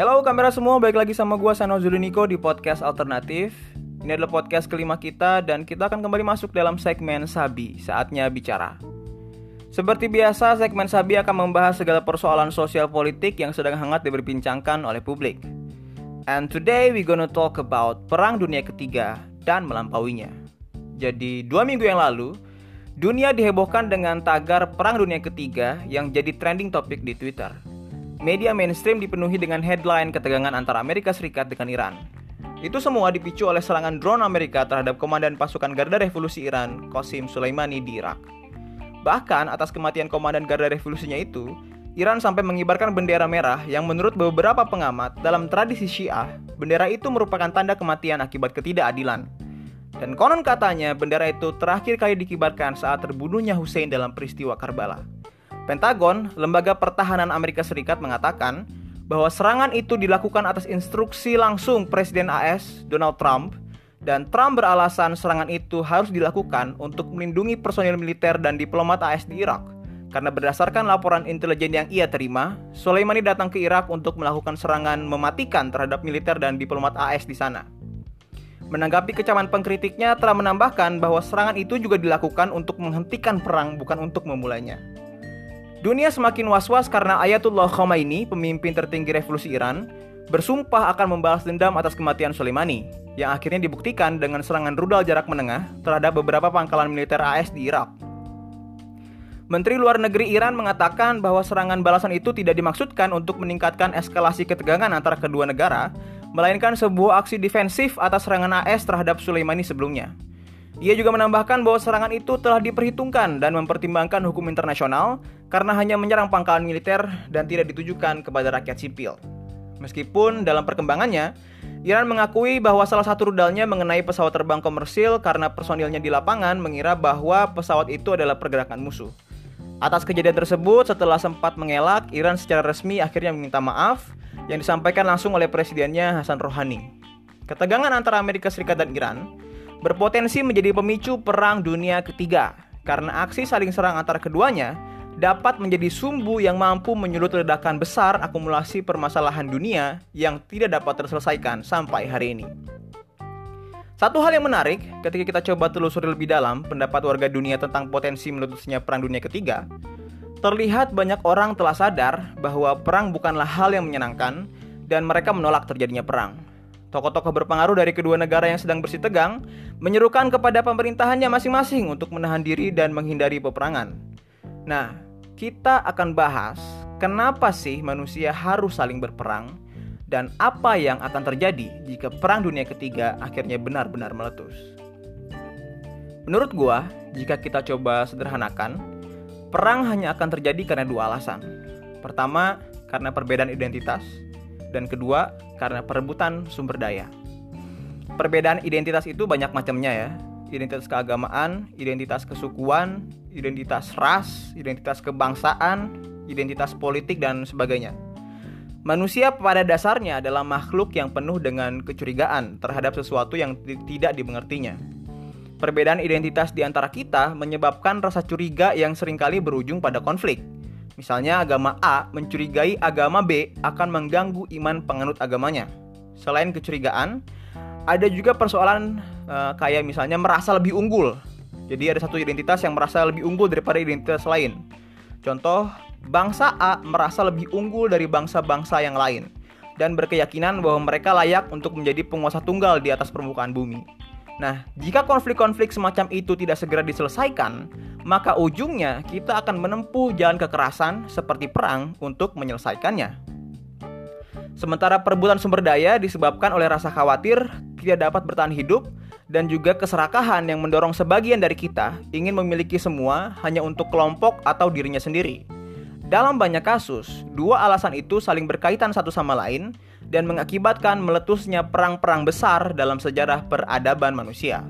Halo kamera semua, balik lagi sama gue Sano Zuluniko di podcast alternatif. Ini adalah podcast kelima kita dan kita akan kembali masuk dalam segmen Sabi, saatnya bicara. Seperti biasa, segmen Sabi akan membahas segala persoalan sosial politik yang sedang hangat diperbincangkan oleh publik. And today we gonna talk about Perang Dunia Ketiga dan melampauinya. Jadi dua minggu yang lalu, Dunia dihebohkan dengan tagar Perang Dunia Ketiga yang jadi trending topik di Twitter. Media mainstream dipenuhi dengan headline ketegangan antara Amerika Serikat dengan Iran. Itu semua dipicu oleh serangan drone Amerika terhadap komandan pasukan Garda Revolusi Iran, Qasim Soleimani di Irak. Bahkan atas kematian komandan Garda Revolusinya itu, Iran sampai mengibarkan bendera merah yang menurut beberapa pengamat dalam tradisi Syiah, bendera itu merupakan tanda kematian akibat ketidakadilan. Dan konon katanya bendera itu terakhir kali dikibarkan saat terbunuhnya Hussein dalam peristiwa Karbala. Pentagon, lembaga pertahanan Amerika Serikat mengatakan bahwa serangan itu dilakukan atas instruksi langsung Presiden AS Donald Trump dan Trump beralasan serangan itu harus dilakukan untuk melindungi personil militer dan diplomat AS di Irak. Karena berdasarkan laporan intelijen yang ia terima, Soleimani datang ke Irak untuk melakukan serangan mematikan terhadap militer dan diplomat AS di sana. Menanggapi kecaman pengkritiknya telah menambahkan bahwa serangan itu juga dilakukan untuk menghentikan perang bukan untuk memulainya. Dunia semakin was-was karena Ayatullah Khomeini, pemimpin tertinggi revolusi Iran, bersumpah akan membalas dendam atas kematian Soleimani, yang akhirnya dibuktikan dengan serangan rudal jarak menengah terhadap beberapa pangkalan militer AS di Irak. Menteri Luar Negeri Iran mengatakan bahwa serangan balasan itu tidak dimaksudkan untuk meningkatkan eskalasi ketegangan antara kedua negara, melainkan sebuah aksi defensif atas serangan AS terhadap Sulaimani sebelumnya. Ia juga menambahkan bahwa serangan itu telah diperhitungkan dan mempertimbangkan hukum internasional karena hanya menyerang pangkalan militer dan tidak ditujukan kepada rakyat sipil. Meskipun dalam perkembangannya, Iran mengakui bahwa salah satu rudalnya mengenai pesawat terbang komersil karena personilnya di lapangan mengira bahwa pesawat itu adalah pergerakan musuh. Atas kejadian tersebut, setelah sempat mengelak, Iran secara resmi akhirnya meminta maaf yang disampaikan langsung oleh presidennya Hasan Rohani. Ketegangan antara Amerika Serikat dan Iran berpotensi menjadi pemicu perang dunia ketiga karena aksi saling serang antara keduanya dapat menjadi sumbu yang mampu menyulut ledakan besar akumulasi permasalahan dunia yang tidak dapat terselesaikan sampai hari ini. Satu hal yang menarik ketika kita coba telusuri lebih dalam pendapat warga dunia tentang potensi meletusnya perang dunia ketiga, Terlihat banyak orang telah sadar bahwa perang bukanlah hal yang menyenangkan dan mereka menolak terjadinya perang. Tokoh-tokoh berpengaruh dari kedua negara yang sedang bersih tegang menyerukan kepada pemerintahannya masing-masing untuk menahan diri dan menghindari peperangan. Nah, kita akan bahas kenapa sih manusia harus saling berperang dan apa yang akan terjadi jika perang dunia ketiga akhirnya benar-benar meletus. Menurut gua, jika kita coba sederhanakan, Perang hanya akan terjadi karena dua alasan. Pertama, karena perbedaan identitas, dan kedua, karena perebutan sumber daya. Perbedaan identitas itu banyak macamnya ya. Identitas keagamaan, identitas kesukuan, identitas ras, identitas kebangsaan, identitas politik dan sebagainya. Manusia pada dasarnya adalah makhluk yang penuh dengan kecurigaan terhadap sesuatu yang tidak dimengertinya. Perbedaan identitas di antara kita menyebabkan rasa curiga yang sering kali berujung pada konflik. Misalnya agama A mencurigai agama B akan mengganggu iman penganut agamanya. Selain kecurigaan, ada juga persoalan uh, kayak misalnya merasa lebih unggul. Jadi ada satu identitas yang merasa lebih unggul daripada identitas lain. Contoh, bangsa A merasa lebih unggul dari bangsa-bangsa yang lain dan berkeyakinan bahwa mereka layak untuk menjadi penguasa tunggal di atas permukaan bumi. Nah, jika konflik-konflik semacam itu tidak segera diselesaikan, maka ujungnya kita akan menempuh jalan kekerasan seperti perang untuk menyelesaikannya. Sementara perebutan sumber daya disebabkan oleh rasa khawatir tidak dapat bertahan hidup dan juga keserakahan yang mendorong sebagian dari kita ingin memiliki semua hanya untuk kelompok atau dirinya sendiri. Dalam banyak kasus, dua alasan itu saling berkaitan satu sama lain dan mengakibatkan meletusnya perang-perang besar dalam sejarah peradaban manusia.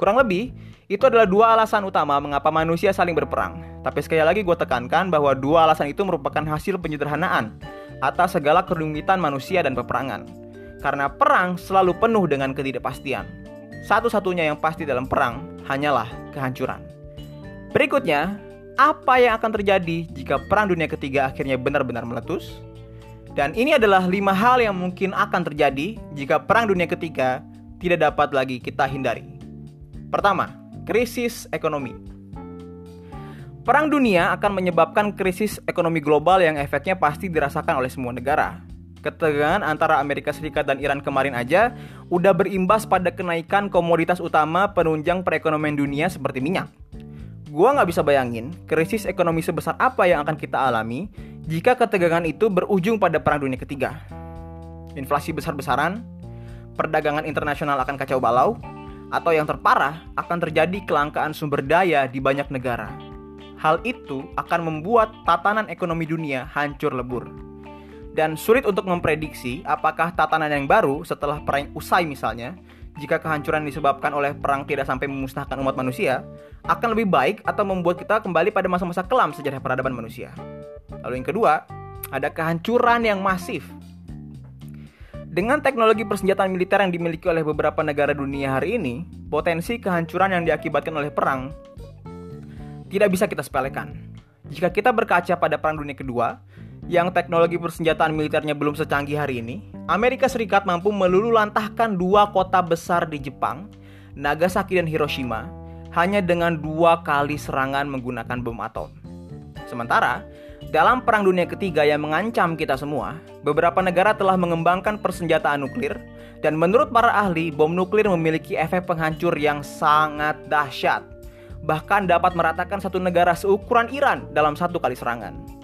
Kurang lebih, itu adalah dua alasan utama mengapa manusia saling berperang. Tapi sekali lagi gue tekankan bahwa dua alasan itu merupakan hasil penyederhanaan atas segala kerumitan manusia dan peperangan. Karena perang selalu penuh dengan ketidakpastian. Satu-satunya yang pasti dalam perang hanyalah kehancuran. Berikutnya, apa yang akan terjadi jika perang dunia ketiga akhirnya benar-benar meletus? Dan ini adalah lima hal yang mungkin akan terjadi jika Perang Dunia Ketiga tidak dapat lagi kita hindari. Pertama, krisis ekonomi. Perang dunia akan menyebabkan krisis ekonomi global yang efeknya pasti dirasakan oleh semua negara. Ketegangan antara Amerika Serikat dan Iran kemarin aja udah berimbas pada kenaikan komoditas utama penunjang perekonomian dunia seperti minyak. Gua nggak bisa bayangin krisis ekonomi sebesar apa yang akan kita alami jika ketegangan itu berujung pada Perang Dunia Ketiga. Inflasi besar-besaran, perdagangan internasional akan kacau balau, atau yang terparah akan terjadi kelangkaan sumber daya di banyak negara. Hal itu akan membuat tatanan ekonomi dunia hancur lebur dan sulit untuk memprediksi apakah tatanan yang baru setelah perang usai misalnya jika kehancuran disebabkan oleh perang tidak sampai memusnahkan umat manusia akan lebih baik atau membuat kita kembali pada masa-masa kelam sejarah peradaban manusia. Lalu yang kedua, ada kehancuran yang masif. Dengan teknologi persenjataan militer yang dimiliki oleh beberapa negara dunia hari ini, potensi kehancuran yang diakibatkan oleh perang tidak bisa kita sepelekan. Jika kita berkaca pada Perang Dunia Kedua, yang teknologi persenjataan militernya belum secanggih hari ini, Amerika Serikat mampu melululantahkan dua kota besar di Jepang, Nagasaki dan Hiroshima, hanya dengan dua kali serangan menggunakan bom atom. Sementara, dalam Perang Dunia Ketiga yang mengancam kita semua, beberapa negara telah mengembangkan persenjataan nuklir, dan menurut para ahli, bom nuklir memiliki efek penghancur yang sangat dahsyat, bahkan dapat meratakan satu negara seukuran Iran dalam satu kali serangan.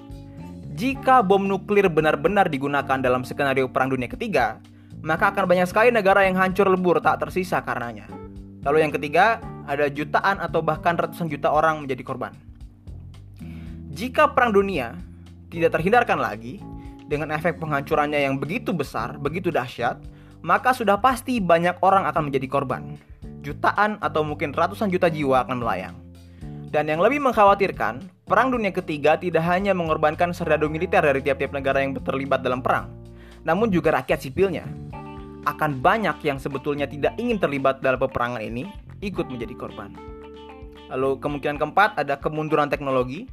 Jika bom nuklir benar-benar digunakan dalam skenario Perang Dunia Ketiga, maka akan banyak sekali negara yang hancur lebur tak tersisa karenanya. Lalu yang ketiga, ada jutaan atau bahkan ratusan juta orang menjadi korban. Jika Perang Dunia tidak terhindarkan lagi, dengan efek penghancurannya yang begitu besar, begitu dahsyat, maka sudah pasti banyak orang akan menjadi korban. Jutaan atau mungkin ratusan juta jiwa akan melayang. Dan yang lebih mengkhawatirkan, Perang Dunia Ketiga tidak hanya mengorbankan serdadu militer dari tiap-tiap negara yang terlibat dalam perang, namun juga rakyat sipilnya. Akan banyak yang sebetulnya tidak ingin terlibat dalam peperangan ini ikut menjadi korban. Lalu kemungkinan keempat ada kemunduran teknologi.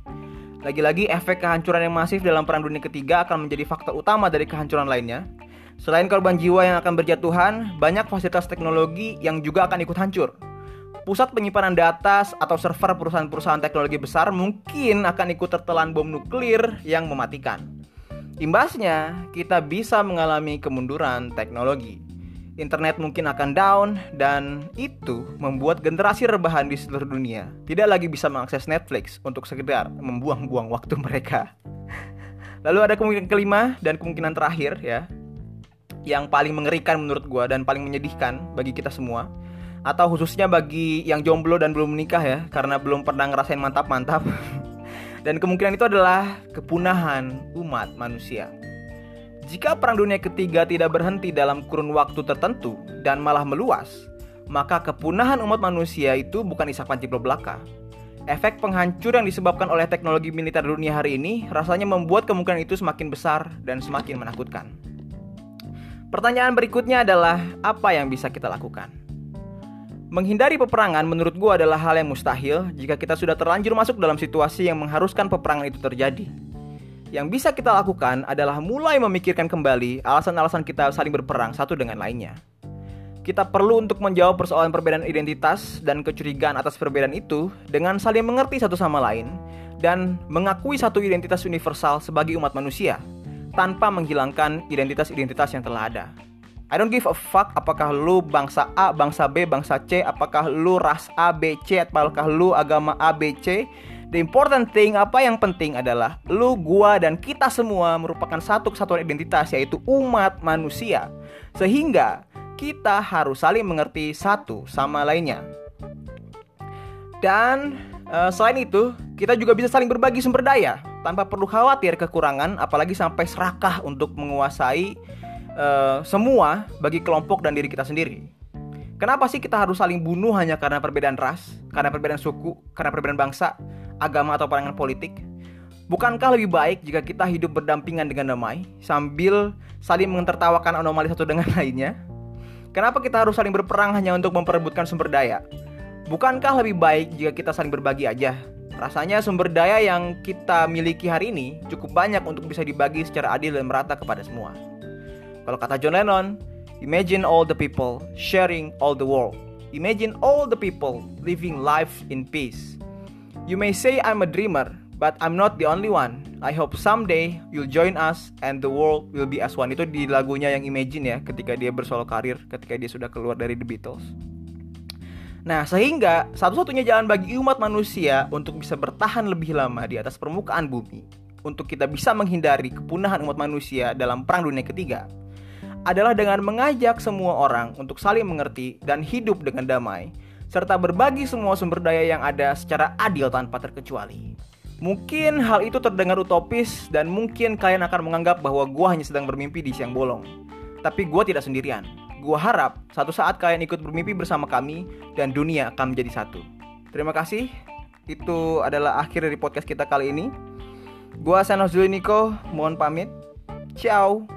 Lagi-lagi efek kehancuran yang masif dalam Perang Dunia Ketiga akan menjadi faktor utama dari kehancuran lainnya. Selain korban jiwa yang akan berjatuhan, banyak fasilitas teknologi yang juga akan ikut hancur pusat penyimpanan data atau server perusahaan-perusahaan teknologi besar mungkin akan ikut tertelan bom nuklir yang mematikan. Imbasnya, kita bisa mengalami kemunduran teknologi. Internet mungkin akan down dan itu membuat generasi rebahan di seluruh dunia tidak lagi bisa mengakses Netflix untuk sekedar membuang-buang waktu mereka. Lalu ada kemungkinan kelima dan kemungkinan terakhir ya yang paling mengerikan menurut gue dan paling menyedihkan bagi kita semua atau khususnya bagi yang jomblo dan belum menikah ya karena belum pernah ngerasain mantap-mantap dan kemungkinan itu adalah kepunahan umat manusia. Jika perang dunia ketiga tidak berhenti dalam kurun waktu tertentu dan malah meluas, maka kepunahan umat manusia itu bukan isak panciplo belaka. Efek penghancur yang disebabkan oleh teknologi militer dunia hari ini rasanya membuat kemungkinan itu semakin besar dan semakin menakutkan. Pertanyaan berikutnya adalah apa yang bisa kita lakukan? Menghindari peperangan menurut gue adalah hal yang mustahil jika kita sudah terlanjur masuk dalam situasi yang mengharuskan peperangan itu terjadi. Yang bisa kita lakukan adalah mulai memikirkan kembali alasan-alasan kita saling berperang satu dengan lainnya. Kita perlu untuk menjawab persoalan perbedaan identitas dan kecurigaan atas perbedaan itu dengan saling mengerti satu sama lain dan mengakui satu identitas universal sebagai umat manusia tanpa menghilangkan identitas-identitas yang telah ada. I don't give a fuck apakah lu bangsa A, bangsa B, bangsa C, apakah lu ras A, B, C, apakah lu agama A, B, C. The important thing, apa yang penting adalah lu, gua, dan kita semua merupakan satu kesatuan identitas yaitu umat manusia. Sehingga kita harus saling mengerti satu sama lainnya. Dan uh, selain itu, kita juga bisa saling berbagi sumber daya tanpa perlu khawatir kekurangan apalagi sampai serakah untuk menguasai uh, semua bagi kelompok dan diri kita sendiri. Kenapa sih kita harus saling bunuh hanya karena perbedaan ras, karena perbedaan suku, karena perbedaan bangsa, agama atau pandangan politik? Bukankah lebih baik jika kita hidup berdampingan dengan damai sambil saling mentertawakan anomali satu dengan lainnya? Kenapa kita harus saling berperang hanya untuk memperebutkan sumber daya? Bukankah lebih baik jika kita saling berbagi aja? Rasanya sumber daya yang kita miliki hari ini cukup banyak untuk bisa dibagi secara adil dan merata kepada semua. Kalau kata John Lennon, imagine all the people sharing all the world. Imagine all the people living life in peace. You may say I'm a dreamer, but I'm not the only one. I hope someday you'll join us and the world will be as one. Itu di lagunya yang Imagine ya, ketika dia bersolo karir, ketika dia sudah keluar dari The Beatles. Nah, sehingga satu-satunya jalan bagi umat manusia untuk bisa bertahan lebih lama di atas permukaan bumi, untuk kita bisa menghindari kepunahan umat manusia dalam Perang Dunia Ketiga, adalah dengan mengajak semua orang untuk saling mengerti dan hidup dengan damai, serta berbagi semua sumber daya yang ada secara adil tanpa terkecuali. Mungkin hal itu terdengar utopis dan mungkin kalian akan menganggap bahwa gua hanya sedang bermimpi di siang bolong. Tapi gua tidak sendirian. Gua harap satu saat kalian ikut bermimpi bersama kami dan dunia akan menjadi satu. Terima kasih. Itu adalah akhir dari podcast kita kali ini. Gua Sanos Niko, mohon pamit. Ciao.